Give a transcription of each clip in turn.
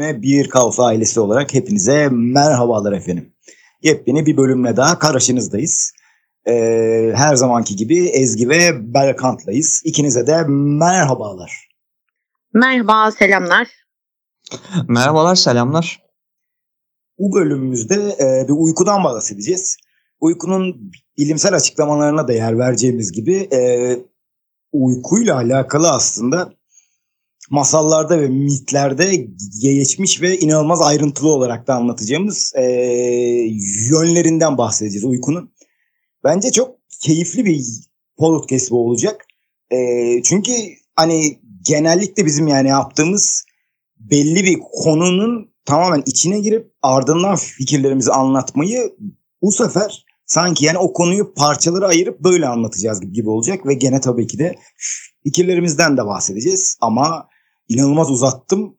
3M 1 Kaos ailesi olarak hepinize merhabalar efendim. Yepyeni bir bölümle daha karşınızdayız. Ee, her zamanki gibi Ezgi ve Berkant'layız. İkinize de merhabalar. Merhaba, selamlar. Merhabalar, selamlar. Bu bölümümüzde e, bir uykudan bahsedeceğiz. Uykunun bilimsel açıklamalarına da yer vereceğimiz gibi e, uykuyla alakalı aslında masallarda ve mitlerde geçmiş ve inanılmaz ayrıntılı olarak da anlatacağımız e, yönlerinden bahsedeceğiz uykunun. Bence çok keyifli bir podcast bu olacak. E, çünkü hani genellikle bizim yani yaptığımız belli bir konunun tamamen içine girip ardından fikirlerimizi anlatmayı bu sefer sanki yani o konuyu parçalara ayırıp böyle anlatacağız gibi, olacak ve gene tabii ki de fikirlerimizden de bahsedeceğiz ama inanılmaz uzattım.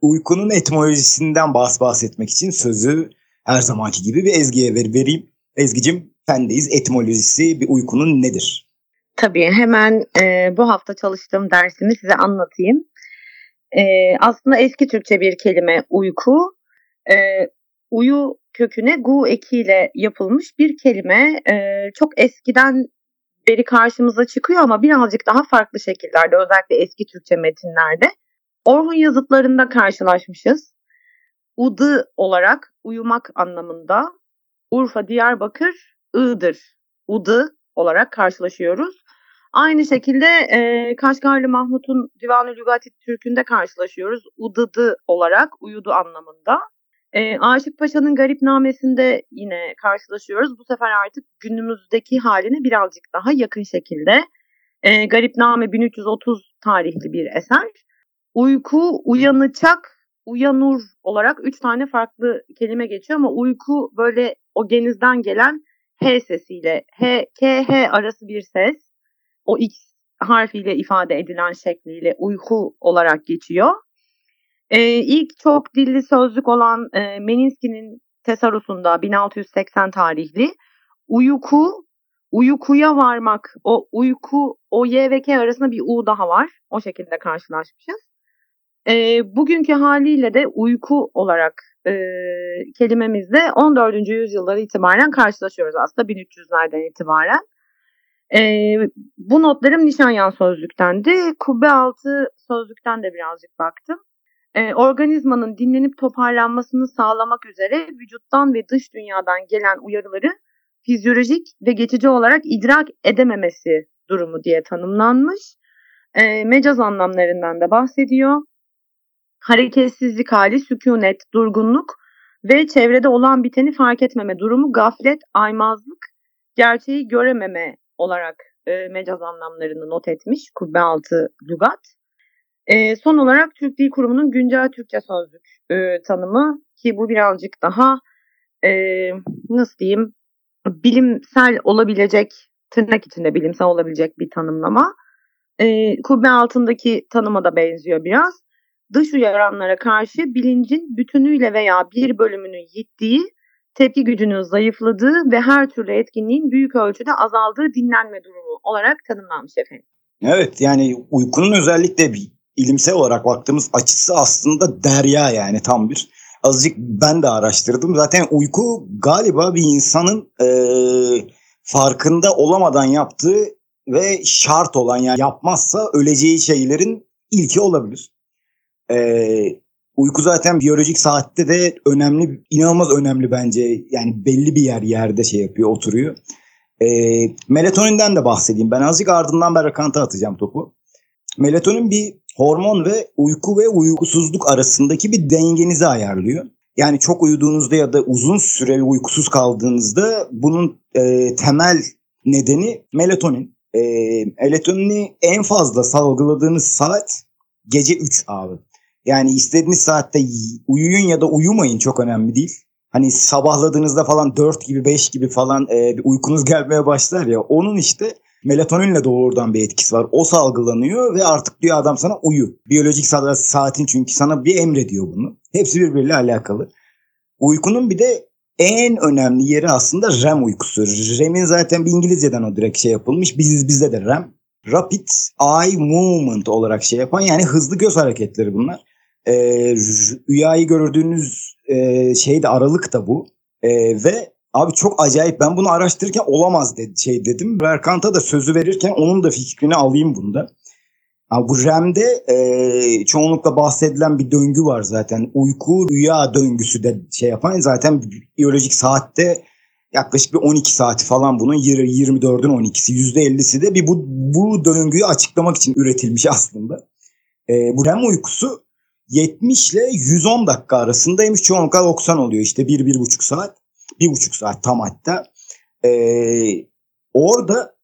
Uykunun etimolojisinden bahs bahsetmek için sözü her zamanki gibi bir Ezgi'ye ver vereyim. Ezgi'cim sendeyiz. Etimolojisi bir uykunun nedir? Tabii hemen e, bu hafta çalıştığım dersimi size anlatayım. E, aslında eski Türkçe bir kelime uyku. E, uyu köküne gu ekiyle yapılmış bir kelime. E, çok eskiden beri karşımıza çıkıyor ama birazcık daha farklı şekillerde özellikle eski Türkçe metinlerde. Orhun yazıtlarında karşılaşmışız. Udı olarak uyumak anlamında. Urfa, Diyarbakır, Iğdır, Udı olarak karşılaşıyoruz. Aynı şekilde e, Kaşgarlı Mahmut'un Divan-ı Lügati Türk'ünde karşılaşıyoruz. Udıdı olarak uyudu anlamında. E, Aşık Paşa'nın Garip Namesi'nde yine karşılaşıyoruz. Bu sefer artık günümüzdeki haline birazcık daha yakın şekilde. E, Garip Name 1330 tarihli bir eser. Uyku, uyanacak, uyanur olarak üç tane farklı kelime geçiyor ama uyku böyle o genizden gelen H sesiyle, H, K, H arası bir ses. O X harfiyle ifade edilen şekliyle uyku olarak geçiyor. Ee, ilk çok dilli sözlük olan e, Meninski'nin tesarusunda 1680 tarihli uyku, uykuya varmak, o uyku, o Y ve K arasında bir U daha var. O şekilde karşılaşmışız. E, bugünkü haliyle de uyku olarak e, kelimemizle 14. yüzyıldan itibaren karşılaşıyoruz aslında 1300'lerden itibaren. E, bu notlarım Nişanyan sözlüktendi. Kubbe altı sözlükten de birazcık baktım. E, organizmanın dinlenip toparlanmasını sağlamak üzere vücuttan ve dış dünyadan gelen uyarıları fizyolojik ve geçici olarak idrak edememesi durumu diye tanımlanmış. E, mecaz anlamlarından da bahsediyor hareketsizlik hali, sükunet, durgunluk ve çevrede olan biteni fark etmeme durumu gaflet, aymazlık, gerçeği görememe olarak e, mecaz anlamlarını not etmiş Kubbe altı lügat. E, son olarak Türk Dil Kurumu'nun güncel Türkçe sözlük e, tanımı ki bu birazcık daha e, nasıl diyeyim bilimsel olabilecek tırnak içinde bilimsel olabilecek bir tanımlama. E, kubbe altındaki tanıma da benziyor biraz dış uyaranlara karşı bilincin bütünüyle veya bir bölümünün yittiği, tepki gücünün zayıfladığı ve her türlü etkinliğin büyük ölçüde azaldığı dinlenme durumu olarak tanımlanmış efendim. Evet yani uykunun özellikle bir ilimsel olarak baktığımız açısı aslında derya yani tam bir. Azıcık ben de araştırdım. Zaten uyku galiba bir insanın e, farkında olamadan yaptığı ve şart olan yani yapmazsa öleceği şeylerin ilki olabilir. Ee, uyku zaten biyolojik saatte de önemli, inanılmaz önemli bence. Yani belli bir yer yerde şey yapıyor, oturuyor. Ee, melatoninden de bahsedeyim. Ben azıcık ardından Berkant'a atacağım topu. Melatonin bir hormon ve uyku ve uykusuzluk arasındaki bir dengenizi ayarlıyor. Yani çok uyuduğunuzda ya da uzun süre uykusuz kaldığınızda bunun e, temel nedeni melatonin. E, melatonini en fazla salgıladığınız saat gece 3 abi. Yani istediğiniz saatte uyuyun ya da uyumayın çok önemli değil. Hani sabahladığınızda falan 4 gibi 5 gibi falan e, bir uykunuz gelmeye başlar ya. Onun işte melatoninle doğrudan bir etkisi var. O salgılanıyor ve artık diyor adam sana uyu. Biyolojik saatin çünkü sana bir emrediyor bunu. Hepsi birbiriyle alakalı. Uykunun bir de en önemli yeri aslında REM uykusu. REM'in zaten bir İngilizceden o direkt şey yapılmış. Biziz bizde de REM. Rapid Eye Movement olarak şey yapan yani hızlı göz hareketleri bunlar. E, rüyayı gördüğünüz e, şey de Aralık da bu. E, ve abi çok acayip ben bunu araştırırken olamaz dedi, şey dedim. Berkant'a da sözü verirken onun da fikrini alayım bunda. Abi bu REM'de e, çoğunlukla bahsedilen bir döngü var zaten. Uyku rüya döngüsü de şey yapan zaten biyolojik saatte yaklaşık bir 12 saati falan bunun 24'ün 12'si %50'si de bir bu, bu döngüyü açıklamak için üretilmiş aslında. E, bu REM uykusu 70 ile 110 dakika arasındaymış. Çoğunlukla 90 oluyor işte 1-1,5 saat. 1,5 saat tam hatta. E, orada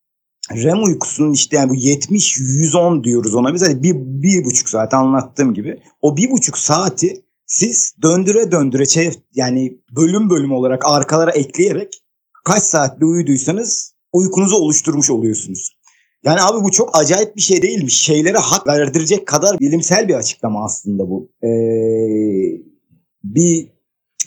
REM uykusunun işte yani bu 70-110 diyoruz ona biz. Hani bir, bir buçuk saat anlattığım gibi. O bir buçuk saati siz döndüre döndüre şey, yani bölüm bölüm olarak arkalara ekleyerek kaç saatte uyuduysanız uykunuzu oluşturmuş oluyorsunuz. Yani abi bu çok acayip bir şey değilmiş. Şeylere hak verdirecek kadar bilimsel bir açıklama aslında bu. Ee, bir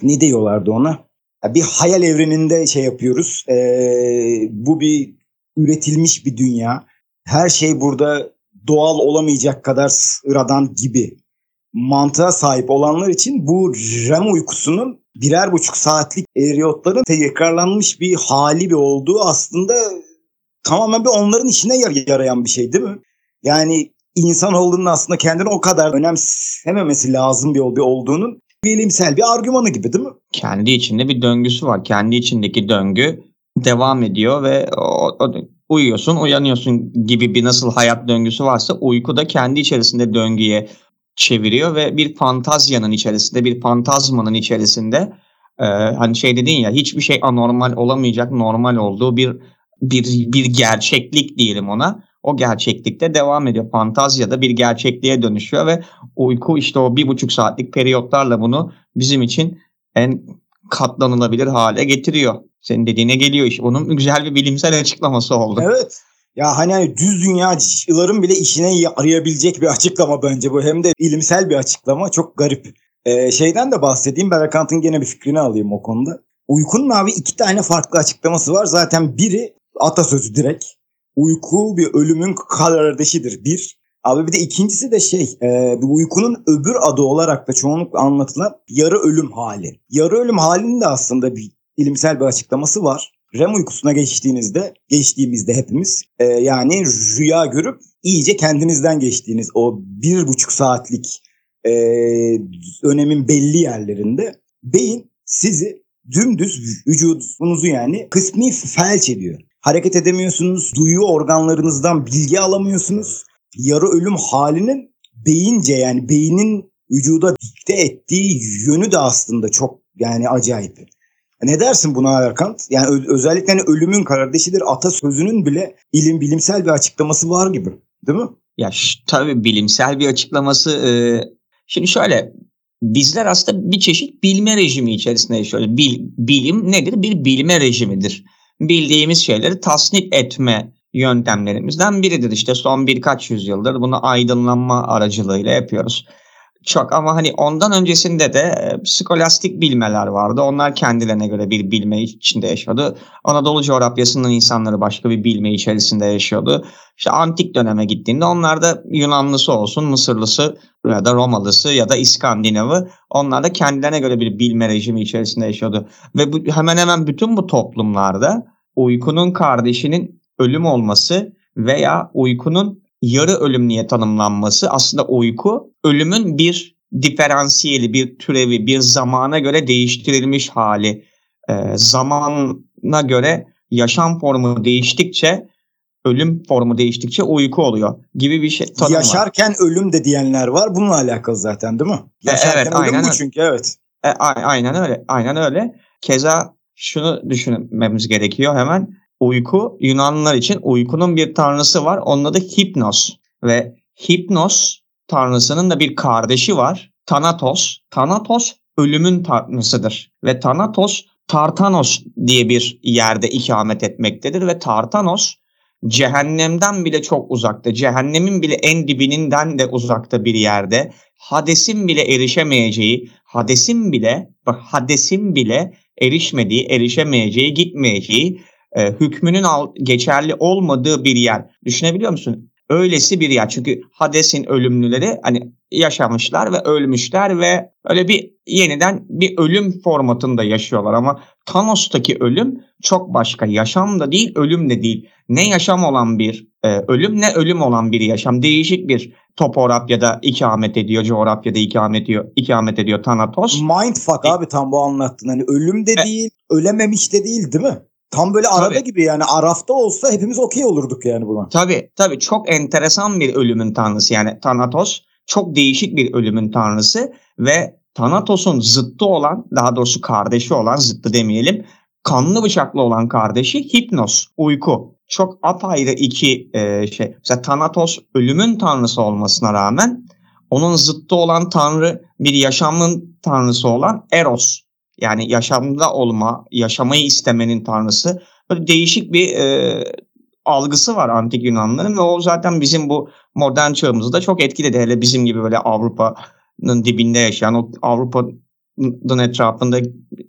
ne diyorlardı ona? Bir hayal evreninde şey yapıyoruz. Ee, bu bir üretilmiş bir dünya. Her şey burada doğal olamayacak kadar sıradan gibi mantığa sahip olanlar için bu REM uykusunun birer buçuk saatlik eriyotların tekrarlanmış bir hali bir olduğu aslında tamamen bir onların işine yarayan bir şey değil mi? Yani insan olduğunun aslında kendini o kadar önemsememesi lazım bir olduğunun bilimsel bir argümanı gibi değil mi? Kendi içinde bir döngüsü var. Kendi içindeki döngü devam ediyor ve o, o, uyuyorsun, uyanıyorsun gibi bir nasıl hayat döngüsü varsa uyku da kendi içerisinde döngüye çeviriyor ve bir fantazyanın içerisinde, bir fantazmanın içerisinde e, hani şey dedin ya hiçbir şey anormal olamayacak, normal olduğu bir bir bir gerçeklik diyelim ona. O gerçeklikte devam ediyor. Fantazya da bir gerçekliğe dönüşüyor ve uyku işte o bir buçuk saatlik periyotlarla bunu bizim için en katlanılabilir hale getiriyor. Senin dediğine geliyor iş. Onun güzel bir bilimsel açıklaması oldu. Evet. Ya hani, hani düz dünyacıların bile işine yarayabilecek bir açıklama bence bu. Hem de ilimsel bir açıklama. Çok garip. Ee, şeyden de bahsedeyim. Berkant'ın gene bir fikrini alayım o konuda. Uykunun abi iki tane farklı açıklaması var. Zaten biri atasözü direkt. Uyku bir ölümün kardeşidir. Bir. Abi bir de ikincisi de şey, e, uykunun öbür adı olarak da çoğunlukla anlatılan yarı ölüm hali. Yarı ölüm halinin de aslında bir ilimsel bir açıklaması var. REM uykusuna geçtiğinizde, geçtiğimizde hepimiz e, yani rüya görüp iyice kendinizden geçtiğiniz o bir buçuk saatlik e, önemin belli yerlerinde beyin sizi dümdüz vücudunuzu yani kısmi felç ediyor. Hareket edemiyorsunuz, duyu organlarınızdan bilgi alamıyorsunuz. Yarı ölüm halinin beyince yani beynin vücuda dikte ettiği yönü de aslında çok yani acayip. Ne dersin buna Erkant? Yani özellikle hani ölümün kardeşidir atasözünün bile ilim bilimsel bir açıklaması var gibi. Değil mi? Ya tabii bilimsel bir açıklaması. E, şimdi şöyle bizler aslında bir çeşit bilme rejimi içerisinde yaşıyoruz. Bil, bilim nedir? Bir bilme rejimidir. Bildiğimiz şeyleri tasnif etme yöntemlerimizden biridir. İşte son birkaç yüzyıldır bunu aydınlanma aracılığıyla yapıyoruz çok ama hani ondan öncesinde de e, skolastik bilmeler vardı. Onlar kendilerine göre bir bilme içinde yaşıyordu. Anadolu coğrafyasının insanları başka bir bilme içerisinde yaşıyordu. İşte antik döneme gittiğinde onlar da Yunanlısı olsun, Mısırlısı ya da Romalısı ya da İskandinavı onlar da kendilerine göre bir bilme rejimi içerisinde yaşıyordu. Ve bu, hemen hemen bütün bu toplumlarda uykunun kardeşinin ölüm olması veya uykunun yarı ölüm diye tanımlanması aslında uyku ölümün bir diferansiyeli, bir türevi, bir zamana göre değiştirilmiş hali. E, zamana göre yaşam formu değiştikçe ölüm formu değiştikçe uyku oluyor gibi bir şey tanım Yaşarken var. ölüm de diyenler var. Bununla alakalı zaten değil mi? E, Yaşarken evet, ölüm aynen bu çünkü evet. E, aynen öyle. Aynen öyle. Keza şunu düşünmemiz gerekiyor hemen uyku Yunanlılar için uykunun bir tanrısı var. Onun adı Hipnos ve Hipnos tanrısının da bir kardeşi var. Thanatos. Thanatos ölümün tanrısıdır ve Thanatos Tartanos diye bir yerde ikamet etmektedir ve Tartanos cehennemden bile çok uzakta, cehennemin bile en dibininden de uzakta bir yerde. Hades'in bile erişemeyeceği, Hades'in bile, bak Hades'in bile erişmediği, erişemeyeceği, gitmeyeceği e, hükmünün al, geçerli olmadığı bir yer. Düşünebiliyor musun? öylesi bir yer. Çünkü Hades'in ölümlüleri hani yaşamışlar ve ölmüşler ve öyle bir yeniden bir ölüm formatında yaşıyorlar ama Thanos'taki ölüm çok başka. Yaşam da değil, ölüm de değil. Ne yaşam olan bir e, ölüm ne ölüm olan bir yaşam. Değişik bir topografyada ikamet ediyor, coğrafyada ikamet ediyor, ikamet ediyor Thanatos. Mindfuck abi tam bu anlattın. Hani ölüm de E- değil, ölememiş de değil değil mi? Tam böyle arada Tabii. gibi yani Araf'ta olsa hepimiz okey olurduk yani buna. Tabii tabii çok enteresan bir ölümün tanrısı yani Thanatos çok değişik bir ölümün tanrısı ve Thanatos'un zıttı olan daha doğrusu kardeşi olan zıttı demeyelim kanlı bıçaklı olan kardeşi Hipnos uyku. Çok apayrı iki e, şey. Mesela Thanatos ölümün tanrısı olmasına rağmen onun zıttı olan tanrı bir yaşamın tanrısı olan Eros. Yani yaşamda olma, yaşamayı istemenin tanrısı. Böyle değişik bir e, algısı var antik Yunanların ve o zaten bizim bu modern çağımızı da çok etkiledi. Hele bizim gibi böyle Avrupa'nın dibinde yaşayan o Avrupa'nın etrafında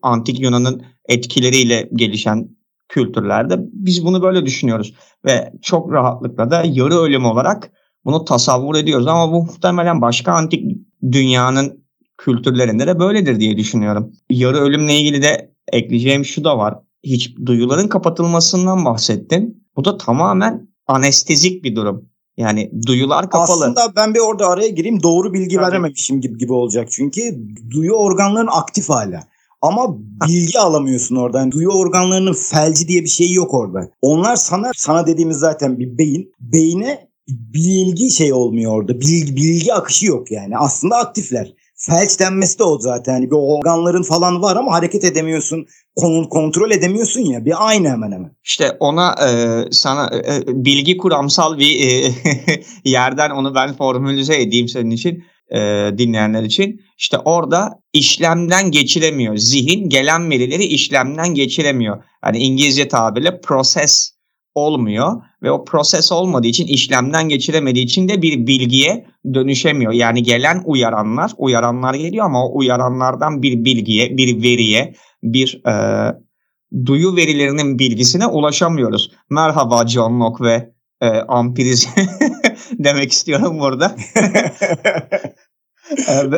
antik Yunan'ın etkileriyle gelişen kültürlerde biz bunu böyle düşünüyoruz. Ve çok rahatlıkla da yarı ölüm olarak bunu tasavvur ediyoruz. Ama bu muhtemelen başka antik dünyanın kültürlerinde de böyledir diye düşünüyorum. Yarı ölümle ilgili de ekleyeceğim şu da var. Hiç duyuların kapatılmasından bahsettin. Bu da tamamen anestezik bir durum. Yani duyular kapalı. Aslında ben bir orada araya gireyim doğru bilgi Tabii. verememişim gibi gibi olacak çünkü duyu organların aktif hala. Ama bilgi alamıyorsun oradan. Duyu organlarının felci diye bir şey yok orada. Onlar sana sana dediğimiz zaten bir beyin. Beyne bilgi şey olmuyor orada. Bilgi, bilgi akışı yok yani. Aslında aktifler. Felç denmesi de o zaten. Yani bir organların falan var ama hareket edemiyorsun. Kon- kontrol edemiyorsun ya. Bir aynı hemen hemen. İşte ona e, sana e, bilgi kuramsal bir e, yerden onu ben formülize edeyim senin için e, dinleyenler için. İşte orada işlemden geçiremiyor. Zihin gelen verileri işlemden geçiremiyor. Yani İngilizce tabirle proses olmuyor ve o proses olmadığı için işlemden geçiremediği için de bir bilgiye dönüşemiyor. Yani gelen uyaranlar, uyaranlar geliyor ama o uyaranlardan bir bilgiye, bir veriye, bir e, duyu verilerinin bilgisine ulaşamıyoruz. Merhaba John Locke ve e, ampiriz demek istiyorum burada. E,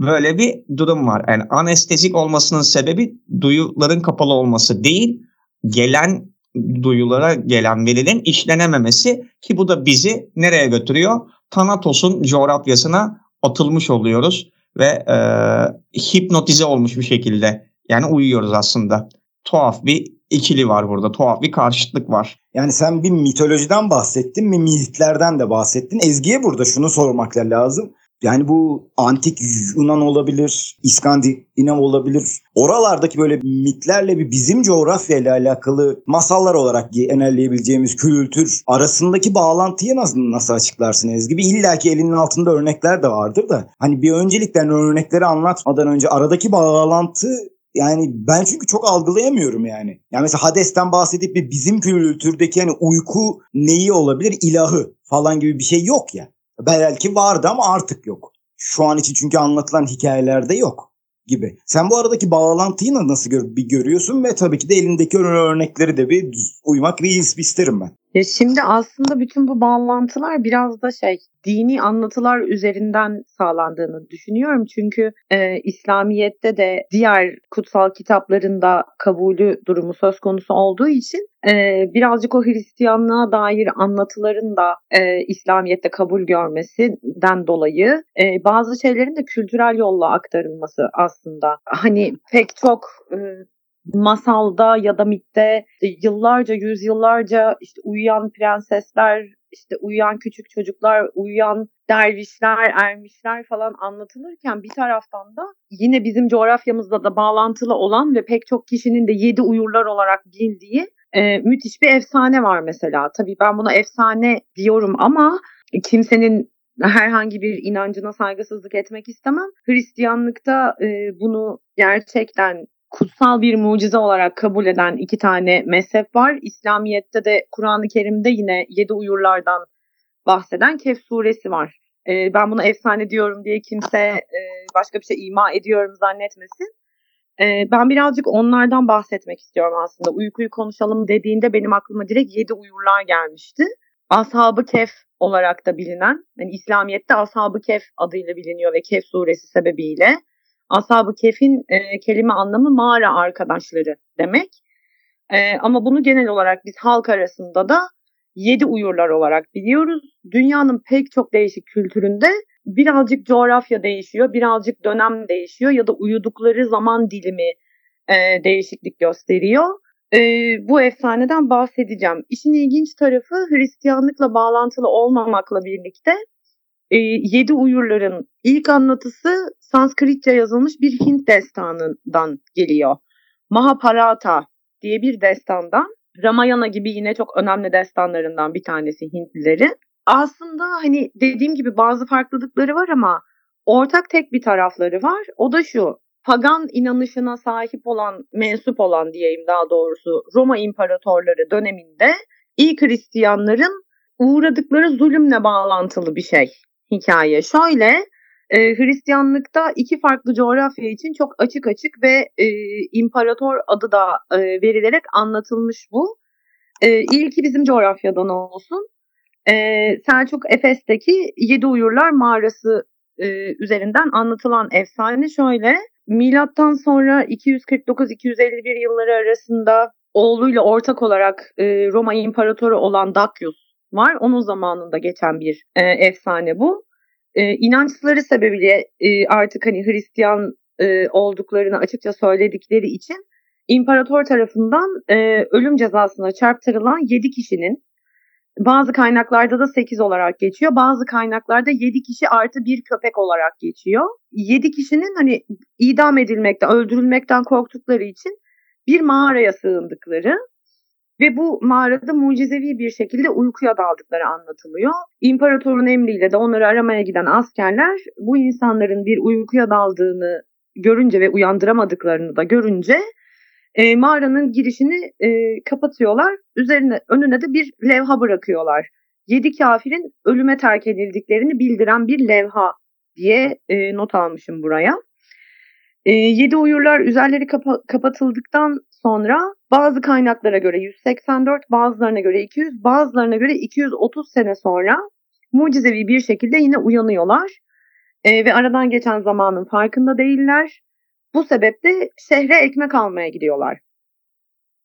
Böyle bir durum var. Yani anestezik olmasının sebebi duyuların kapalı olması değil, gelen duyulara gelen verilerin işlenememesi ki bu da bizi nereye götürüyor? Thanatos'un coğrafyasına atılmış oluyoruz ve e, hipnotize olmuş bir şekilde yani uyuyoruz aslında. Tuhaf bir ikili var burada. Tuhaf bir karşıtlık var. Yani sen bir mitolojiden bahsettin, bir mitlerden de bahsettin. Ezgi'ye burada şunu sormak lazım. Yani bu antik Yunan olabilir, İskandinav olabilir. Oralardaki böyle mitlerle bir bizim coğrafyayla alakalı masallar olarak genelleyebileceğimiz kültür arasındaki bağlantıyı nasıl, nasıl açıklarsın Ezgi? Bir illaki elinin altında örnekler de vardır da. Hani bir öncelikten örnekleri anlatmadan önce aradaki bağlantı yani ben çünkü çok algılayamıyorum yani. Yani mesela Hades'ten bahsedip bir bizim kültürdeki hani uyku neyi olabilir? İlahı falan gibi bir şey yok ya. Belki vardı ama artık yok. Şu an için çünkü anlatılan hikayelerde yok gibi. Sen bu aradaki bağlantıyı nasıl gör- bir görüyorsun ve tabii ki de elindeki örnekleri de bir uymak bir isterim ben. Ya şimdi aslında bütün bu bağlantılar biraz da şey dini anlatılar üzerinden sağlandığını düşünüyorum. Çünkü e, İslamiyet'te de diğer kutsal kitaplarında kabulü durumu söz konusu olduğu için e, birazcık o Hristiyanlığa dair anlatıların da e, İslamiyet'te kabul görmesinden dolayı e, bazı şeylerin de kültürel yolla aktarılması aslında. Hani pek çok e, masalda ya da mitte işte yıllarca, yüzyıllarca işte uyuyan prensesler, işte uyuyan küçük çocuklar, uyuyan dervişler, ermişler falan anlatılırken bir taraftan da yine bizim coğrafyamızda da bağlantılı olan ve pek çok kişinin de yedi uyurlar olarak bildiği e, müthiş bir efsane var mesela. Tabii ben buna efsane diyorum ama kimsenin herhangi bir inancına saygısızlık etmek istemem. Hristiyanlıkta e, bunu gerçekten kutsal bir mucize olarak kabul eden iki tane mezhep var. İslamiyet'te de Kur'an-ı Kerim'de yine yedi uyurlardan bahseden Kehf suresi var. E, ben buna efsane diyorum diye kimse e, başka bir şey ima ediyorum zannetmesin. E, ben birazcık onlardan bahsetmek istiyorum aslında. Uykuyu konuşalım dediğinde benim aklıma direkt yedi uyurlar gelmişti. Ashab-ı Kehf olarak da bilinen, yani İslamiyet'te Ashab-ı Kehf adıyla biliniyor ve Kehf suresi sebebiyle. Ashab-ı Kehf'in e, kelime anlamı mağara arkadaşları demek. E, ama bunu genel olarak biz halk arasında da yedi uyurlar olarak biliyoruz. Dünyanın pek çok değişik kültüründe birazcık coğrafya değişiyor, birazcık dönem değişiyor ya da uyudukları zaman dilimi e, değişiklik gösteriyor. E, bu efsaneden bahsedeceğim. İşin ilginç tarafı Hristiyanlıkla bağlantılı olmamakla birlikte e, Yedi Uyurların ilk anlatısı Sanskritçe yazılmış bir Hint destanından geliyor. Mahabharata diye bir destandan. Ramayana gibi yine çok önemli destanlarından bir tanesi Hintlileri. Aslında hani dediğim gibi bazı farklılıkları var ama ortak tek bir tarafları var. O da şu pagan inanışına sahip olan, mensup olan diyeyim daha doğrusu Roma imparatorları döneminde ilk Hristiyanların uğradıkları zulümle bağlantılı bir şey hikaye. Şöyle e, Hristiyanlıkta iki farklı coğrafya için çok açık açık ve e, imparator adı da e, verilerek anlatılmış bu. E, ilki bizim coğrafyadan olsun. E, Selçuk Efes'teki Yedi Uyurlar Mağarası e, üzerinden anlatılan efsane şöyle. Milattan sonra 249-251 yılları arasında oğluyla ortak olarak e, Roma İmparatoru olan Dakius var. Onun zamanında geçen bir e, efsane bu. E, inançları sebebiyle e, artık hani Hristiyan e, olduklarını açıkça söyledikleri için imparator tarafından e, ölüm cezasına çarptırılan 7 kişinin bazı kaynaklarda da 8 olarak geçiyor. Bazı kaynaklarda 7 kişi artı bir köpek olarak geçiyor. 7 kişinin hani idam edilmekten, öldürülmekten korktukları için bir mağaraya sığındıkları ve bu mağarada mucizevi bir şekilde uykuya daldıkları anlatılıyor. İmparatorun emriyle de onları aramaya giden askerler bu insanların bir uykuya daldığını görünce ve uyandıramadıklarını da görünce e, mağaranın girişini e, kapatıyorlar. Üzerine önüne de bir levha bırakıyorlar. Yedi kafirin ölüme terk edildiklerini bildiren bir levha diye e, not almışım buraya. E, yedi uyurlar üzerleri kapa- kapatıldıktan sonra bazı kaynaklara göre 184, bazılarına göre 200, bazılarına göre 230 sene sonra mucizevi bir şekilde yine uyanıyorlar. E, ve aradan geçen zamanın farkında değiller. Bu sebeple şehre ekmek almaya gidiyorlar.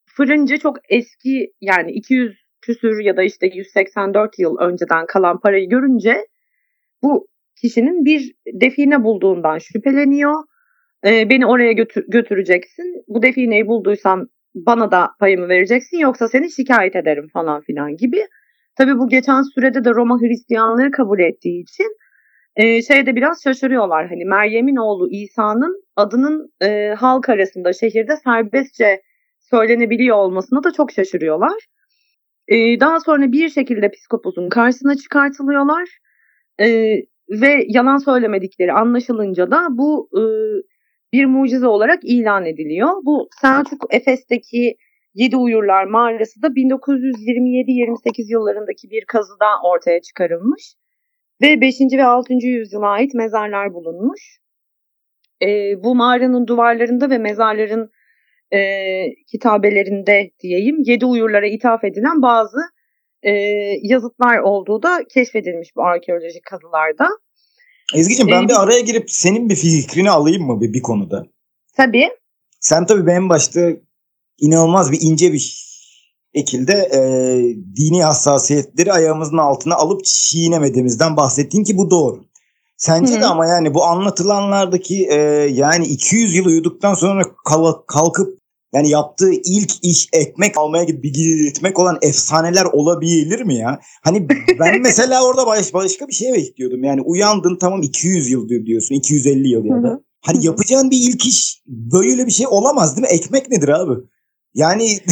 Fırıncı çok eski yani 200 küsür ya da işte 184 yıl önceden kalan parayı görünce bu kişinin bir define bulduğundan şüpheleniyor. Ee, beni oraya götür götüreceksin. Bu defineyi bulduysan bana da payımı vereceksin yoksa seni şikayet ederim falan filan gibi. Tabii bu geçen sürede de Roma Hristiyanlığı kabul ettiği için e, şeyde biraz şaşırıyorlar. Hani Meryem'in oğlu İsa'nın adının e, halk arasında şehirde serbestçe söylenebiliyor olmasına da çok şaşırıyorlar. E, daha sonra bir şekilde psikoposun karşısına çıkartılıyorlar. E, ve yalan söylemedikleri anlaşılınca da bu e, bir mucize olarak ilan ediliyor. Bu Selçuk Efes'teki Yedi Uyurlar Mağarası da 1927-28 yıllarındaki bir kazıda ortaya çıkarılmış ve 5. ve 6. yüzyıla ait mezarlar bulunmuş. E, bu mağaranın duvarlarında ve mezarların e, kitabelerinde diyeyim yedi uyurlara ithaf edilen bazı e, yazıtlar olduğu da keşfedilmiş bu arkeolojik kazılarda. Ezgi'ciğim ben ee, bir araya girip senin bir fikrini alayım mı bir, bir konuda? Tabii. Sen tabii benim başta inanılmaz bir ince bir şekilde e, dini hassasiyetleri ayağımızın altına alıp çiğnemediğimizden bahsettin ki bu doğru. Sence Hı. de ama yani bu anlatılanlardaki e, yani 200 yıl uyuduktan sonra kalkıp yani yaptığı ilk iş ekmek almaya gitmek olan efsaneler olabilir mi ya? Hani ben mesela orada baş, başka bir şey bekliyordum. Yani uyandın tamam 200 yıl diyorsun 250 yıl ya da. Hani yapacağın bir ilk iş böyle bir şey olamaz değil mi? Ekmek nedir abi? Yani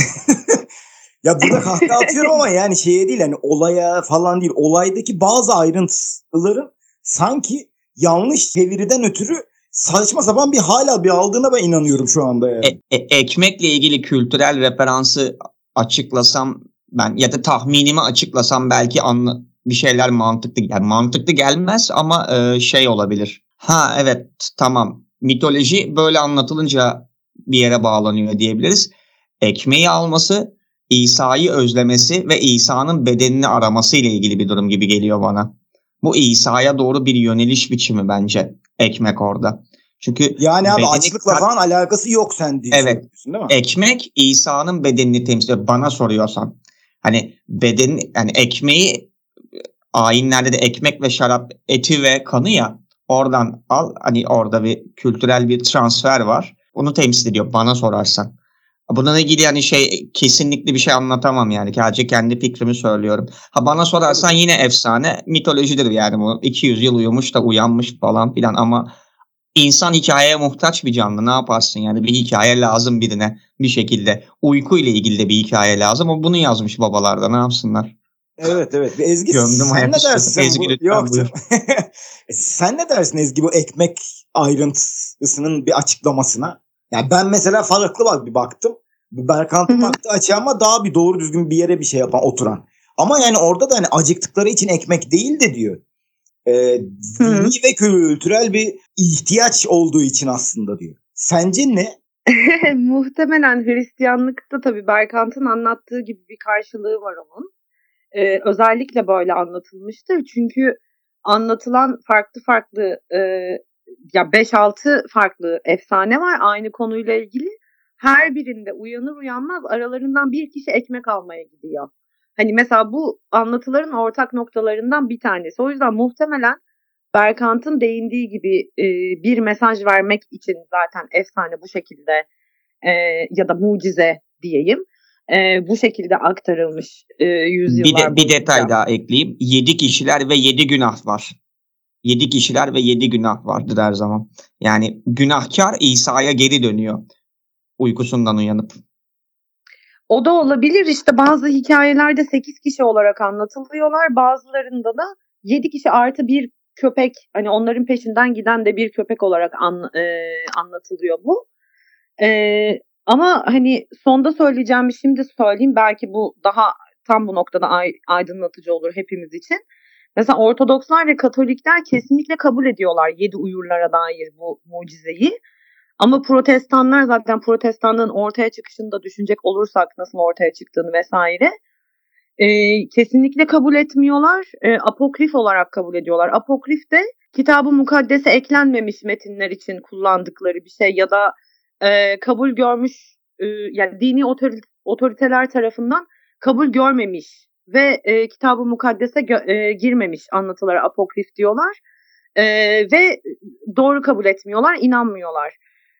Ya burada kahkaha atıyorum ama yani şeye değil hani olaya falan değil. Olaydaki bazı ayrıntıların sanki yanlış çeviriden ötürü saçma sapan bir hala bir aldığına ben inanıyorum şu anda yani. E, e, ekmekle ilgili kültürel referansı açıklasam ben ya da tahminimi açıklasam belki anla, bir şeyler mantıklı yani mantıklı gelmez ama e, şey olabilir. Ha evet tamam mitoloji böyle anlatılınca bir yere bağlanıyor diyebiliriz. Ekmeği alması İsa'yı özlemesi ve İsa'nın bedenini araması ile ilgili bir durum gibi geliyor bana. Bu İsa'ya doğru bir yöneliş biçimi bence ekmek orada. Çünkü yani abi açlıkla falan alakası yok sen diyorsun. Evet. diyorsun değil mi? ekmek İsa'nın bedenini temsil ediyor. Bana soruyorsan. Hani beden yani ekmeği ayinlerde de ekmek ve şarap eti ve kanı ya oradan al hani orada bir kültürel bir transfer var. Onu temsil ediyor bana sorarsan. Buna ilgili yani şey kesinlikle bir şey anlatamam yani. Sadece kendi fikrimi söylüyorum. Ha bana sorarsan yine efsane mitolojidir yani bu. 200 yıl uyumuş da uyanmış falan filan ama insan hikayeye muhtaç bir canlı. Ne yaparsın yani bir hikaye lazım birine bir şekilde. Uyku ile ilgili de bir hikaye lazım. O bunu yazmış babalarda ne yapsınlar? Evet evet. Ezgi Gömdüm sen ne dersin? Ezgi bu- Yok. buyur. sen ne dersin Ezgi bu ekmek ayrıntısının bir açıklamasına? Yani ben mesela farklı bak bir baktım. Berkant'ın Hı hı. baktığı açı ama daha bir doğru düzgün bir yere bir şey yapan oturan. Ama yani orada da hani acıktıkları için ekmek değil de diyor. Hı. dini ve kültürel bir ihtiyaç olduğu için aslında diyor. Sence ne? Muhtemelen Hristiyanlıkta tabii Berkant'ın anlattığı gibi bir karşılığı var onun. Ee, özellikle böyle anlatılmıştır. Çünkü anlatılan farklı farklı e, ya 5-6 farklı efsane var aynı konuyla ilgili. Her birinde uyanır uyanmaz aralarından bir kişi ekmek almaya gidiyor. Hani mesela bu anlatıların ortak noktalarından bir tanesi. O yüzden muhtemelen Berkant'ın değindiği gibi e, bir mesaj vermek için zaten efsane bu şekilde e, ya da mucize diyeyim e, bu şekilde aktarılmış e, yüzyıllar Bir, de, bir detay daha ekleyeyim. Yedi kişiler ve yedi günah var. Yedi kişiler ve yedi günah vardır her zaman. Yani günahkar İsa'ya geri dönüyor. Uykusundan uyanıp. O da olabilir işte bazı hikayelerde 8 kişi olarak anlatılıyorlar bazılarında da 7 kişi artı bir köpek hani onların peşinden giden de bir köpek olarak an, e, anlatılıyor bu. E, ama hani sonda söyleyeceğimi şimdi söyleyeyim belki bu daha tam bu noktada ay- aydınlatıcı olur hepimiz için. Mesela Ortodokslar ve Katolikler kesinlikle kabul ediyorlar yedi uyurlara dair bu mucizeyi. Ama protestanlar zaten protestanlığın ortaya çıkışını da düşünecek olursak nasıl ortaya çıktığını vesaire e, kesinlikle kabul etmiyorlar. E, apokrif olarak kabul ediyorlar. Apokrif de kitabı mukaddese eklenmemiş metinler için kullandıkları bir şey ya da e, kabul görmüş e, yani dini otori- otoriteler tarafından kabul görmemiş ve e, kitabı mukaddese gö- e, girmemiş anlatılara apokrif diyorlar. E, ve doğru kabul etmiyorlar, inanmıyorlar.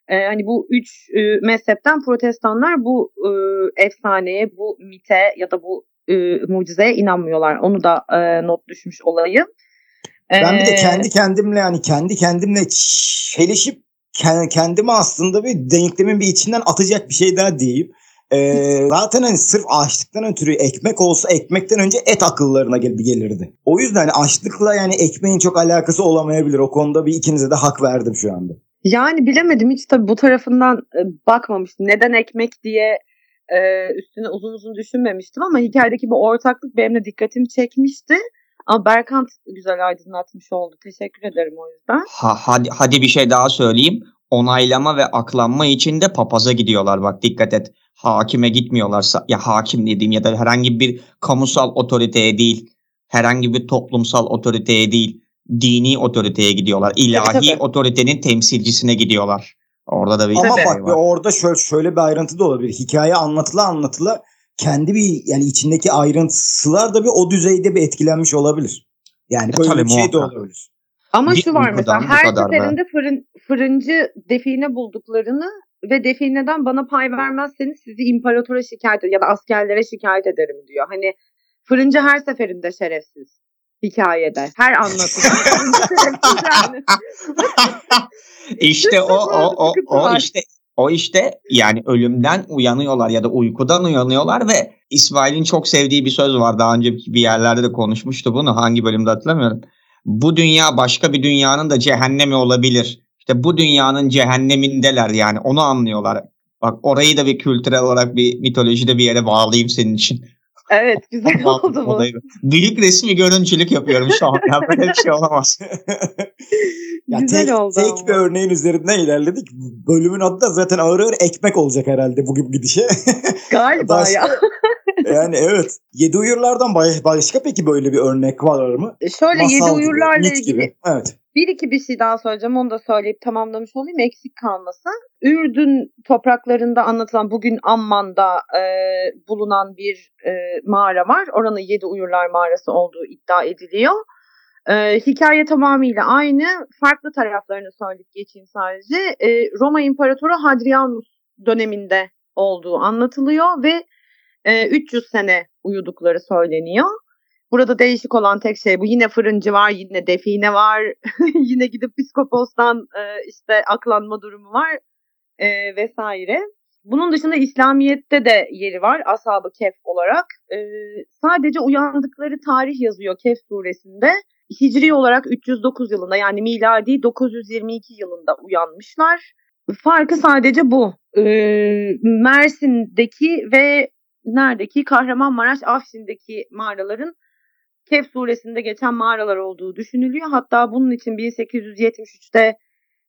E, hani bu üç e, mezhepten protestanlar bu e, efsaneye, bu mite ya da bu e, mucizeye inanmıyorlar. Onu da e, not düşmüş olayım. Ben bir de E, kendi kendimle yani kendi kendimle çelişip ke- kendimi aslında bir denklemin bir içinden atacak bir şey daha diyeyim. Ee, zaten hani sırf açlıktan ötürü ekmek olsa ekmekten önce et akıllarına gel- gelirdi. O yüzden hani açlıkla yani ekmeğin çok alakası olamayabilir. O konuda bir ikinize de hak verdim şu anda. Yani bilemedim hiç tabii bu tarafından e, bakmamıştım. Neden ekmek diye e, üstüne uzun uzun düşünmemiştim ama hikayedeki bu ortaklık benim de dikkatimi çekmişti. Ama Berkant güzel aydınlatmış oldu. Teşekkür ederim o yüzden. Ha, hadi, hadi bir şey daha söyleyeyim. Onaylama ve aklanma için de papaza gidiyorlar bak dikkat et. Hakime gitmiyorlarsa ya hakim dediğim ya da herhangi bir kamusal otoriteye değil. Herhangi bir toplumsal otoriteye değil. Dini otoriteye gidiyorlar. İlahi Tabii, tabii. otoritenin temsilcisine gidiyorlar. Orada da bir Ama şey bak bir var. orada şöyle, şöyle bir ayrıntı da olabilir. Hikaye anlatıla anlatıla kendi bir yani içindeki ayrıntılar da bir o düzeyde bir etkilenmiş olabilir. Yani E, böyle tabii, bir şey de olabilir. Ama Bir şu var mesela her seferinde fırın, fırıncı define bulduklarını ve defineden bana pay vermezseniz sizi imparatora şikayet ederim ya da askerlere şikayet ederim diyor. Hani fırıncı her seferinde şerefsiz hikayede. Her yani. işte o o o o işte o işte yani ölümden uyanıyorlar ya da uykudan uyanıyorlar ve İsmail'in çok sevdiği bir söz var. Daha önce bir yerlerde de konuşmuştu bunu. Hangi bölümde hatırlamıyorum. Bu dünya başka bir dünyanın da cehennemi olabilir. İşte bu dünyanın cehennemindeler yani onu anlıyorlar. Bak orayı da bir kültürel olarak bir mitolojide bir yere bağlayayım senin için. Evet güzel oldu bu. Büyük resmi görüntülük yapıyorum şu an. Ya böyle bir şey olamaz. Ya güzel tek, oldu tek ama. bir örneğin üzerinden ilerledik. Bölümün adı da zaten ağır ağır ekmek olacak herhalde bugün gidişe. Galiba Başka- ya. yani evet. Yedi uyurlardan baş- başka peki böyle bir örnek var mı? Şöyle yedi Masal gibi, uyurlarla mit ilgili gibi. Evet. Bir iki bir şey daha söyleyeceğim. Onu da söyleyip tamamlamış olayım eksik kalmasın. Ürdün topraklarında anlatılan bugün Amman'da e, bulunan bir e, mağara var. Oranın Yedi Uyurlar Mağarası olduğu iddia ediliyor. E, hikaye tamamıyla aynı. Farklı taraflarını söyleyip geçeyim sadece. E, Roma İmparatoru Hadrianus döneminde olduğu anlatılıyor ve e, 300 sene uyudukları söyleniyor. Burada değişik olan tek şey bu. Yine fırıncı var, yine define var, yine gidip psikopostan e, işte aklanma durumu var e, vesaire. Bunun dışında İslamiyet'te de yeri var Ashab-ı Kehf olarak. E, sadece uyandıkları tarih yazıyor Kehf suresinde. Hicri olarak 309 yılında yani miladi 922 yılında uyanmışlar. Farkı sadece bu. E, Mersin'deki ve neredeki Kahramanmaraş Afşin'deki mağaraların Kehf suresinde geçen mağaralar olduğu düşünülüyor. Hatta bunun için 1873'te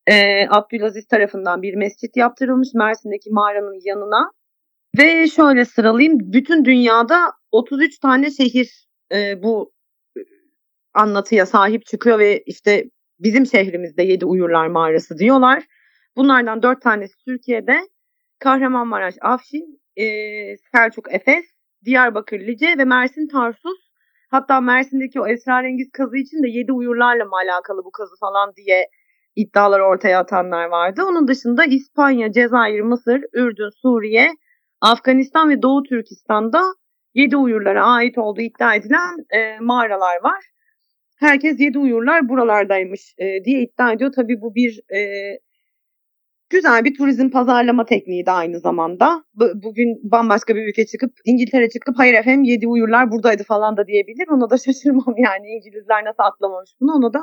e, Abdülaziz tarafından bir mescit yaptırılmış Mersin'deki mağaranın yanına. Ve şöyle sıralayayım. Bütün dünyada 33 tane şehir e, bu anlatıya sahip çıkıyor ve işte bizim şehrimizde Yedi Uyurlar Mağarası diyorlar. Bunlardan 4 tanesi Türkiye'de. Kahramanmaraş, Afşin, e, Selçuk, Efes, Diyarbakır, Lice ve Mersin, Tarsus. Hatta Mersin'deki o esrarengiz kazı için de yedi uyurlarla mı alakalı bu kazı falan diye iddialar ortaya atanlar vardı. Onun dışında İspanya, Cezayir, Mısır, Ürdün, Suriye, Afganistan ve Doğu Türkistan'da yedi uyurlara ait olduğu iddia edilen e, mağaralar var. Herkes yedi uyurlar buralardaymış e, diye iddia ediyor. Tabii bu bir e, güzel bir turizm pazarlama tekniği de aynı zamanda. Bu- bugün bambaşka bir ülke çıkıp İngiltere çıkıp hayır efendim yedi uyurlar buradaydı falan da diyebilir. Ona da şaşırmam yani İngilizler nasıl atlamamış bunu ona da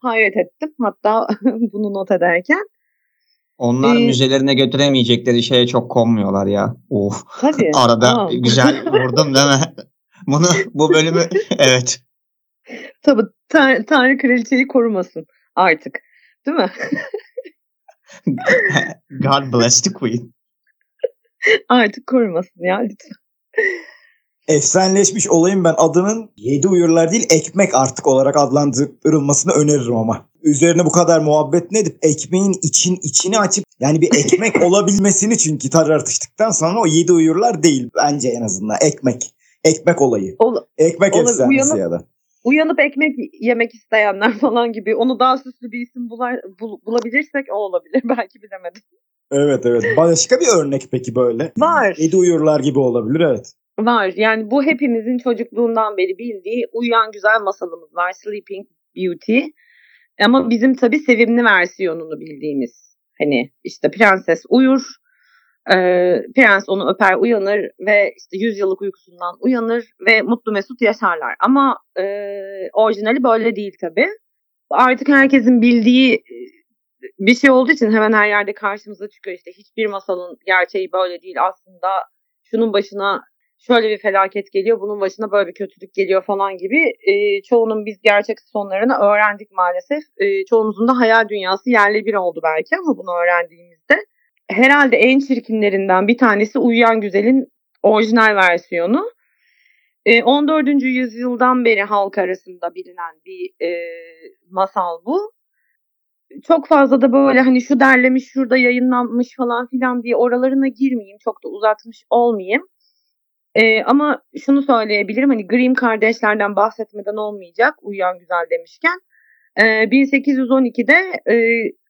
hayret ettim. Hatta bunu not ederken. Onlar Ee, müzelerine götüremeyecekleri şeye çok konmuyorlar ya. Of. Tabii. Arada Aa. güzel vurdum değil mi? Bunu bu bölümü evet. Tabii Tan- Tanrı kraliçeyi korumasın artık. Değil mi? God bless the queen. artık korumasın ya lütfen. Efsaneleşmiş olayım ben adının yedi uyurlar değil ekmek artık olarak adlandırılmasını öneririm ama. Üzerine bu kadar muhabbet ne edip ekmeğin için içini açıp yani bir ekmek olabilmesini çünkü tartıştıktan sonra o yedi uyurlar değil bence en azından ekmek. Ekmek olayı. Ol- Ekmek efsanesi uyanıp- ya da. Uyanıp ekmek yemek isteyenler falan gibi onu daha süslü bir isim bular, bul- bulabilirsek o olabilir belki bilemedim. Evet evet. Başka bir örnek peki böyle. Var. Yedi uyurlar gibi olabilir evet. Var yani bu hepimizin çocukluğundan beri bildiği Uyuyan Güzel masalımız var Sleeping Beauty. Ama bizim tabii sevimli versiyonunu bildiğimiz hani işte prenses uyur, e, prens onu öper uyanır ve işte 100 yıllık uykusundan uyanır ve mutlu mesut yaşarlar. Ama e, orijinali böyle değil tabii. Artık herkesin bildiği e, bir şey olduğu için hemen her yerde karşımıza çıkıyor işte hiçbir masalın gerçeği böyle değil aslında şunun başına şöyle bir felaket geliyor, bunun başına böyle bir kötülük geliyor falan gibi e, çoğunun biz gerçek sonlarını öğrendik maalesef. E, çoğumuzun da hayal dünyası yerle bir oldu belki ama bunu öğrendiğimizde. Herhalde en çirkinlerinden bir tanesi Uyuyan Güzel'in orijinal versiyonu. E, 14. yüzyıldan beri halk arasında bilinen bir e, masal bu. Çok fazla da böyle hani şu derlemiş, şurada yayınlanmış falan filan diye oralarına girmeyeyim. Çok da uzatmış olmayayım. Ee, ama şunu söyleyebilirim hani Grimm kardeşlerden bahsetmeden olmayacak Uyuyan Güzel demişken. Ee, 1812'de e,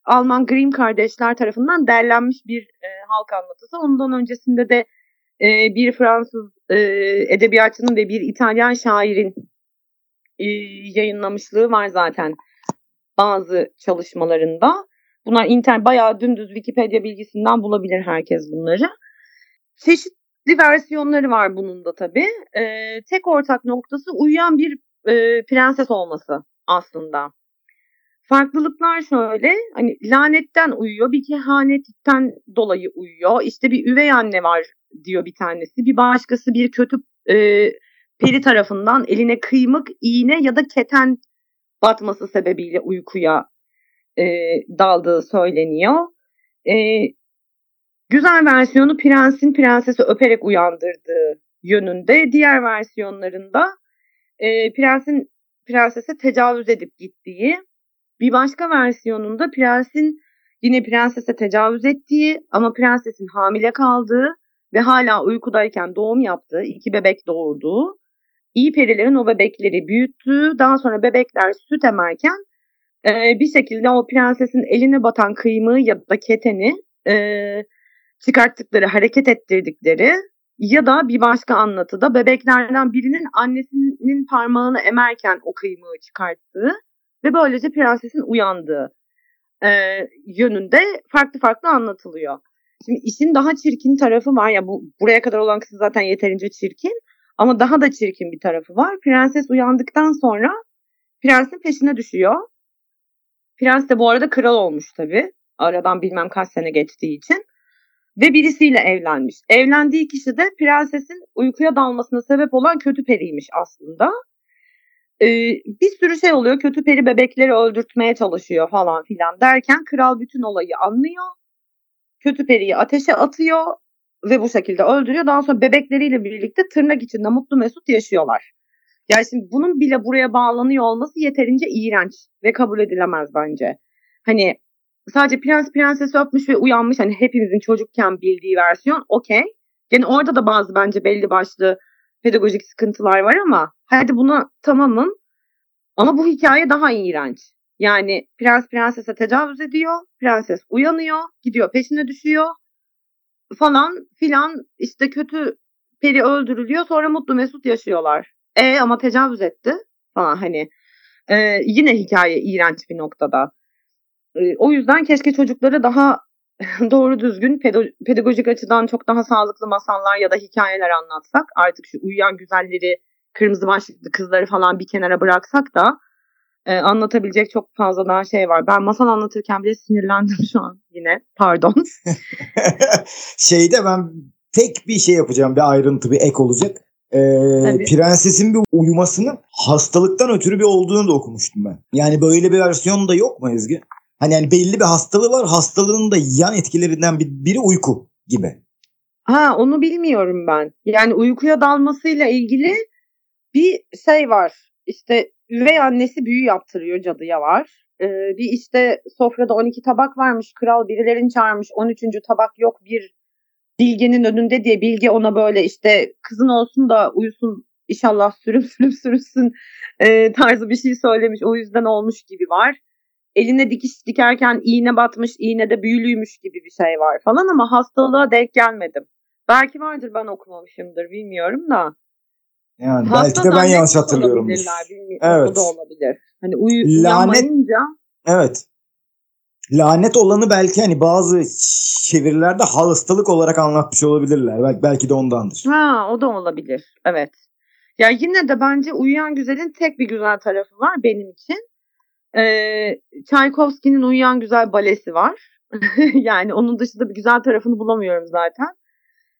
Alman Grimm kardeşler tarafından derlenmiş bir e, halk anlatısı. Ondan öncesinde de e, bir Fransız e, edebiyatçının ve bir İtalyan şairin e, yayınlamışlığı var zaten bazı çalışmalarında. Bunlar internet bayağı dümdüz Wikipedia bilgisinden bulabilir herkes bunları. Çeşitli versiyonları var bunun da tabii. Ee, tek ortak noktası uyuyan bir e, prenses olması aslında. Farklılıklar şöyle hani lanetten uyuyor bir kehanetten dolayı uyuyor işte bir üvey anne var diyor bir tanesi bir başkası bir kötü e, peri tarafından eline kıymık iğne ya da keten batması sebebiyle uykuya e, daldığı söyleniyor. E, güzel versiyonu prensin prensesi öperek uyandırdığı yönünde. Diğer versiyonlarında e, prensin prensese tecavüz edip gittiği, bir başka versiyonunda prensin yine prensese tecavüz ettiği ama prensesin hamile kaldığı ve hala uykudayken doğum yaptığı, iki bebek doğurduğu, iyi perilerin o bebekleri büyüttüğü, daha sonra bebekler süt emerken e, bir şekilde o prensesin eline batan kıymığı ya da keteni e, çıkarttıkları, hareket ettirdikleri ya da bir başka anlatıda bebeklerden birinin annesinin parmağını emerken o kıymığı çıkarttığı ve böylece prensesin uyandığı e, yönünde farklı farklı anlatılıyor. Şimdi işin daha çirkin tarafı var ya bu buraya kadar olan kısım zaten yeterince çirkin ama daha da çirkin bir tarafı var. Prenses uyandıktan sonra prensin peşine düşüyor. Prens de bu arada kral olmuş tabii. Aradan bilmem kaç sene geçtiği için ve birisiyle evlenmiş. Evlendiği kişi de prensesin uykuya dalmasına sebep olan kötü periymiş aslında. Bir sürü şey oluyor. Kötü peri bebekleri öldürtmeye çalışıyor falan filan derken kral bütün olayı anlıyor. Kötü periyi ateşe atıyor ve bu şekilde öldürüyor. Daha sonra bebekleriyle birlikte tırnak içinde mutlu mesut yaşıyorlar. Yani şimdi bunun bile buraya bağlanıyor olması yeterince iğrenç ve kabul edilemez bence. Hani sadece prens prensesi öpmüş ve uyanmış hani hepimizin çocukken bildiği versiyon okey. Yani orada da bazı bence belli başlı pedagojik sıkıntılar var ama hadi buna tamamım. Ama bu hikaye daha iğrenç. Yani prens prensese tecavüz ediyor. Prenses uyanıyor. Gidiyor peşine düşüyor. Falan filan işte kötü peri öldürülüyor. Sonra mutlu mesut yaşıyorlar. E ama tecavüz etti falan hani. E, yine hikaye iğrenç bir noktada o yüzden keşke çocuklara daha doğru düzgün pedagojik açıdan çok daha sağlıklı masallar ya da hikayeler anlatsak artık şu uyuyan güzelleri kırmızı başlıklı kızları falan bir kenara bıraksak da e, anlatabilecek çok fazla daha şey var. Ben masal anlatırken bile sinirlendim şu an yine. Pardon. Şeyde ben tek bir şey yapacağım. Bir ayrıntı, bir ek olacak. Ee, prensesin bir uyumasının hastalıktan ötürü bir olduğunu da okumuştum ben. Yani böyle bir versiyon da yok mu Ezgi? Hani yani belli bir hastalığı var. Hastalığın da yan etkilerinden bir, biri uyku gibi. Ha onu bilmiyorum ben. Yani uykuya dalmasıyla ilgili bir şey var. İşte üvey annesi büyü yaptırıyor cadıya var. Ee, bir işte sofrada 12 tabak varmış. Kral birilerini çağırmış. 13. tabak yok bir bilgenin önünde diye bilge ona böyle işte kızın olsun da uyusun inşallah sürüp sürüp sürüsün e, tarzı bir şey söylemiş. O yüzden olmuş gibi var eline dikiş dikerken iğne batmış, iğne de büyülüymüş gibi bir şey var falan ama hastalığa denk gelmedim. Belki vardır ben okumamışımdır bilmiyorum da. Yani Hasta belki de ben yanlış hatırlıyorum. Evet. O da olabilir. Hani uyu, Lanet, Evet. Lanet olanı belki hani bazı çevirilerde hastalık olarak anlatmış olabilirler. Belki, belki de ondandır. Ha o da olabilir. Evet. Ya yine de bence Uyuyan Güzel'in tek bir güzel tarafı var benim için. Ee, Tchaikovsky'nin Uyuyan Güzel balesi var. yani onun dışında bir güzel tarafını bulamıyorum zaten.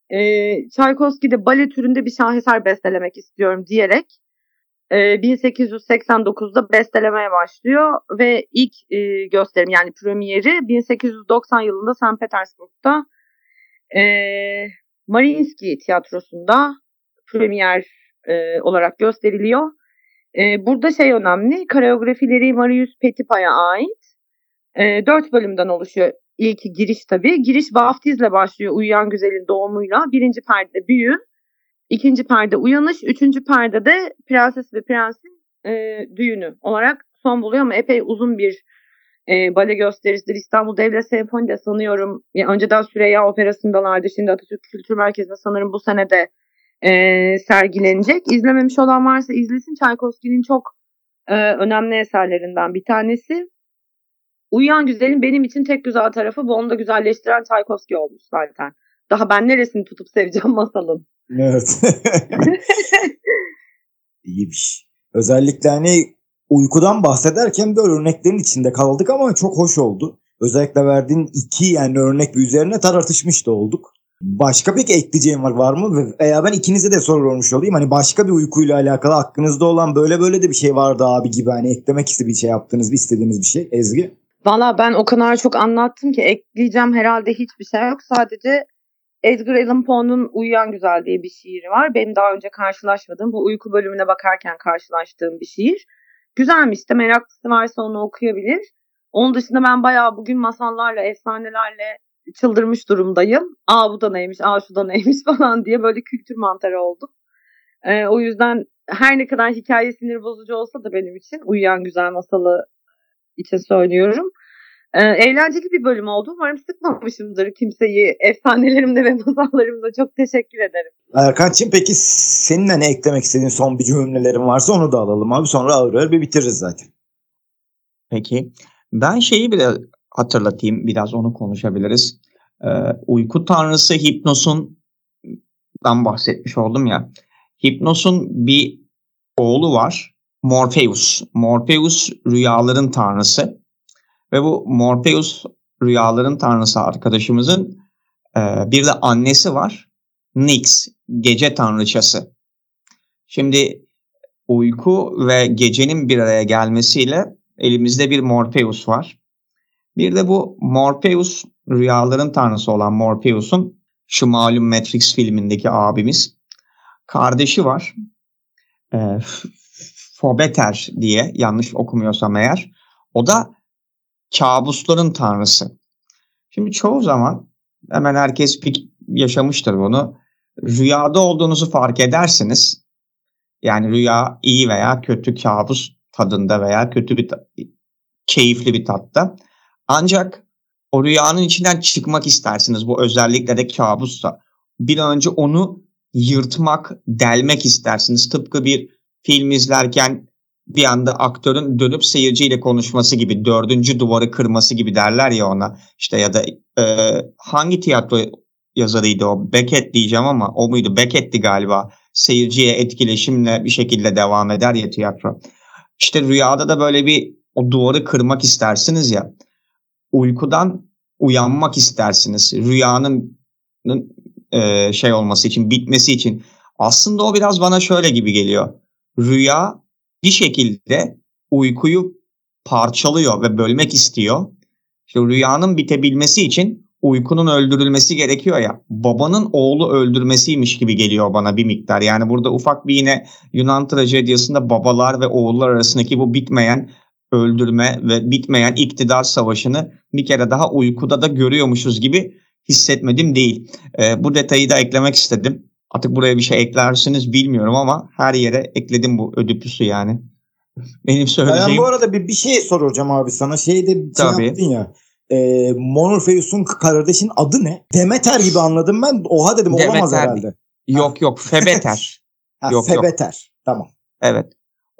Ee, Tchaikovsky'de bale türünde bir şaheser bestelemek istiyorum diyerek e, 1889'da bestelemeye başlıyor ve ilk e, gösterim yani premieri 1890 yılında St. Petersburg'da e, Mariinsky tiyatrosunda premier e, olarak gösteriliyor. E, burada şey önemli, koreografileri Marius Petipa'ya ait. E, dört bölümden oluşuyor ilk giriş tabii. Giriş vaftizle başlıyor Uyuyan Güzel'in doğumuyla. Birinci perde büyü, ikinci perde uyanış, üçüncü perde de prenses ve prensin e, düğünü olarak son buluyor ama epey uzun bir e, bale gösterisidir. İstanbul Devlet Senfoni'de sanıyorum. Yani önceden Süreyya Operası'ndalardı. Şimdi Atatürk Kültür Merkezi'nde sanırım bu senede e, sergilenecek. İzlememiş olan varsa izlesin. Çaykovski'nin çok e, önemli eserlerinden bir tanesi. Uyuyan Güzel'in benim için tek güzel tarafı bu onu da güzelleştiren Çaykovski olmuş zaten. Daha ben neresini tutup seveceğim masalın. Evet. İyiymiş. Özellikle hani uykudan bahsederken böyle örneklerin içinde kaldık ama çok hoş oldu. Özellikle verdiğin iki yani örnek üzerine tartışmış da olduk. Başka peki ekleyeceğim var, var mı? Veya ben ikinize de sorulmuş olayım. Hani başka bir uykuyla alakalı aklınızda olan böyle böyle de bir şey vardı abi gibi. Hani eklemek istediğiniz bir şey yaptığınız bir istediğiniz bir şey. Ezgi? Valla ben o kadar çok anlattım ki ekleyeceğim herhalde hiçbir şey yok. Sadece Edgar Allan Poe'nun Uyuyan Güzel diye bir şiiri var. Benim daha önce karşılaşmadığım bu uyku bölümüne bakarken karşılaştığım bir şiir. Güzelmiş de meraklısı varsa onu okuyabilir. Onun dışında ben bayağı bugün masallarla, efsanelerle çıldırmış durumdayım. Aa bu da neymiş, aa şu da neymiş falan diye böyle kültür mantarı oldum. Ee, o yüzden her ne kadar hikaye sinir bozucu olsa da benim için Uyuyan Güzel masalı için söylüyorum. Ee, eğlenceli bir bölüm oldu. Umarım sıkmamışımdır kimseyi efsanelerimde ve masallarımda. Çok teşekkür ederim. Erkan'cığım peki senin ne eklemek istediğin son bir cümlelerin varsa onu da alalım abi. Sonra ağır ağır bir bitiririz zaten. Peki. Ben şeyi bile hatırlatayım. Biraz onu konuşabiliriz. Ee, uyku tanrısı Hipnos'un dan bahsetmiş oldum ya. Hipnos'un bir oğlu var. Morpheus. Morpheus rüyaların tanrısı. Ve bu Morpheus rüyaların tanrısı arkadaşımızın e, bir de annesi var. Nyx, gece tanrıçası. Şimdi uyku ve gecenin bir araya gelmesiyle elimizde bir Morpheus var. Bir de bu Morpheus rüyaların tanrısı olan Morpheus'un şu malum Matrix filmindeki abimiz kardeşi var. E, Fobeter diye yanlış okumuyorsam eğer. O da kabusların tanrısı. Şimdi çoğu zaman hemen herkes yaşamıştır bunu. Rüyada olduğunuzu fark edersiniz. Yani rüya iyi veya kötü kabus tadında veya kötü bir keyifli bir tatta. Ancak o rüyanın içinden çıkmak istersiniz. Bu özellikle de kabussa. Bir an önce onu yırtmak, delmek istersiniz. Tıpkı bir film izlerken bir anda aktörün dönüp seyirciyle konuşması gibi, dördüncü duvarı kırması gibi derler ya ona. İşte ya da e, hangi tiyatro yazarıydı o? Beckett diyeceğim ama o muydu? Beckett'ti galiba. Seyirciye etkileşimle bir şekilde devam eder ya tiyatro. İşte rüyada da böyle bir o duvarı kırmak istersiniz ya. Uykudan uyanmak istersiniz. Rüyanın e, şey olması için, bitmesi için. Aslında o biraz bana şöyle gibi geliyor. Rüya bir şekilde uykuyu parçalıyor ve bölmek istiyor. İşte rüyanın bitebilmesi için uykunun öldürülmesi gerekiyor ya. Babanın oğlu öldürmesiymiş gibi geliyor bana bir miktar. Yani burada ufak bir yine Yunan trajedyasında babalar ve oğullar arasındaki bu bitmeyen öldürme ve bitmeyen iktidar savaşını bir kere daha uykuda da görüyormuşuz gibi hissetmedim değil. E, bu detayı da eklemek istedim. Artık buraya bir şey eklersiniz bilmiyorum ama her yere ekledim bu ödüpüsü yani. Benim söyleyeceğim... Ben bu arada bir, bir şey soracağım abi sana. Şeyde şey Tabii. yaptın ya. E, Morpheus'un kardeşin adı ne? Demeter gibi anladım ben. Oha dedim Demeter. olamaz herhalde. Yok yok Febeter. ha, yok, Febeter. Yok. Tamam. Evet.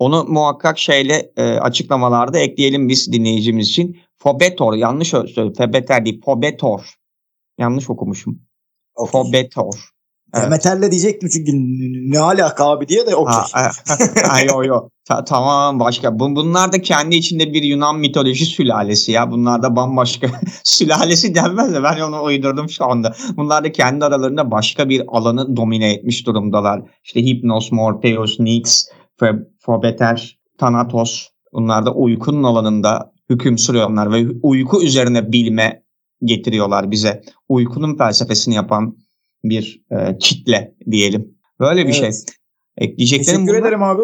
Onu muhakkak şeyle e, açıklamalarda ekleyelim biz dinleyicimiz için. Fobetor yanlış söyledim. Febeter değil. Fobetor. Yanlış okumuşum. Okay. Fobetor. Evet. Diyecektim çünkü ne alaka abi diye de okey. Ay yo yo. Ta- tamam başka. Bunlar da kendi içinde bir Yunan mitoloji sülalesi ya. Bunlar da bambaşka sülalesi denmez de ben onu uydurdum şu anda. Bunlar da kendi aralarında başka bir alanı domine etmiş durumdalar. İşte Hypnos, Morpheus, Nyx, Fobeter, Thanatos. Bunlar da uykunun alanında hüküm sürüyorlar ve uyku üzerine bilme getiriyorlar bize. Uykunun felsefesini yapan bir e, kitle diyelim. Böyle bir evet. şey. Ekleyeceklerim Teşekkür bunlar. ederim abi.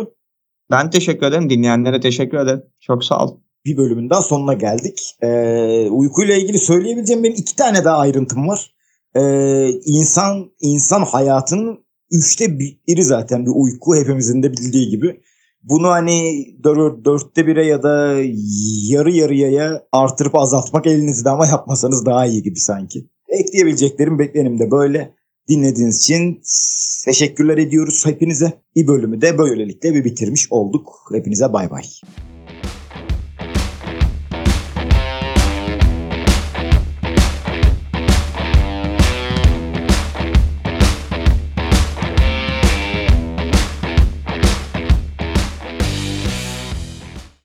Ben teşekkür ederim. Dinleyenlere teşekkür ederim. Çok sağ ol. Bir bölümün daha sonuna geldik. Ee, uykuyla ilgili söyleyebileceğim benim iki tane daha ayrıntım var. Ee, insan insan hayatının üçte biri zaten bir uyku hepimizin de bildiği gibi. Bunu hani dörtte bire ya da yarı yarıya artırıp azaltmak elinizde ama yapmasanız daha iyi gibi sanki. Ekleyebileceklerim beklenim de böyle. Dinlediğiniz için teşekkürler ediyoruz hepinize. Bir bölümü de böylelikle bir bitirmiş olduk. Hepinize bay bay.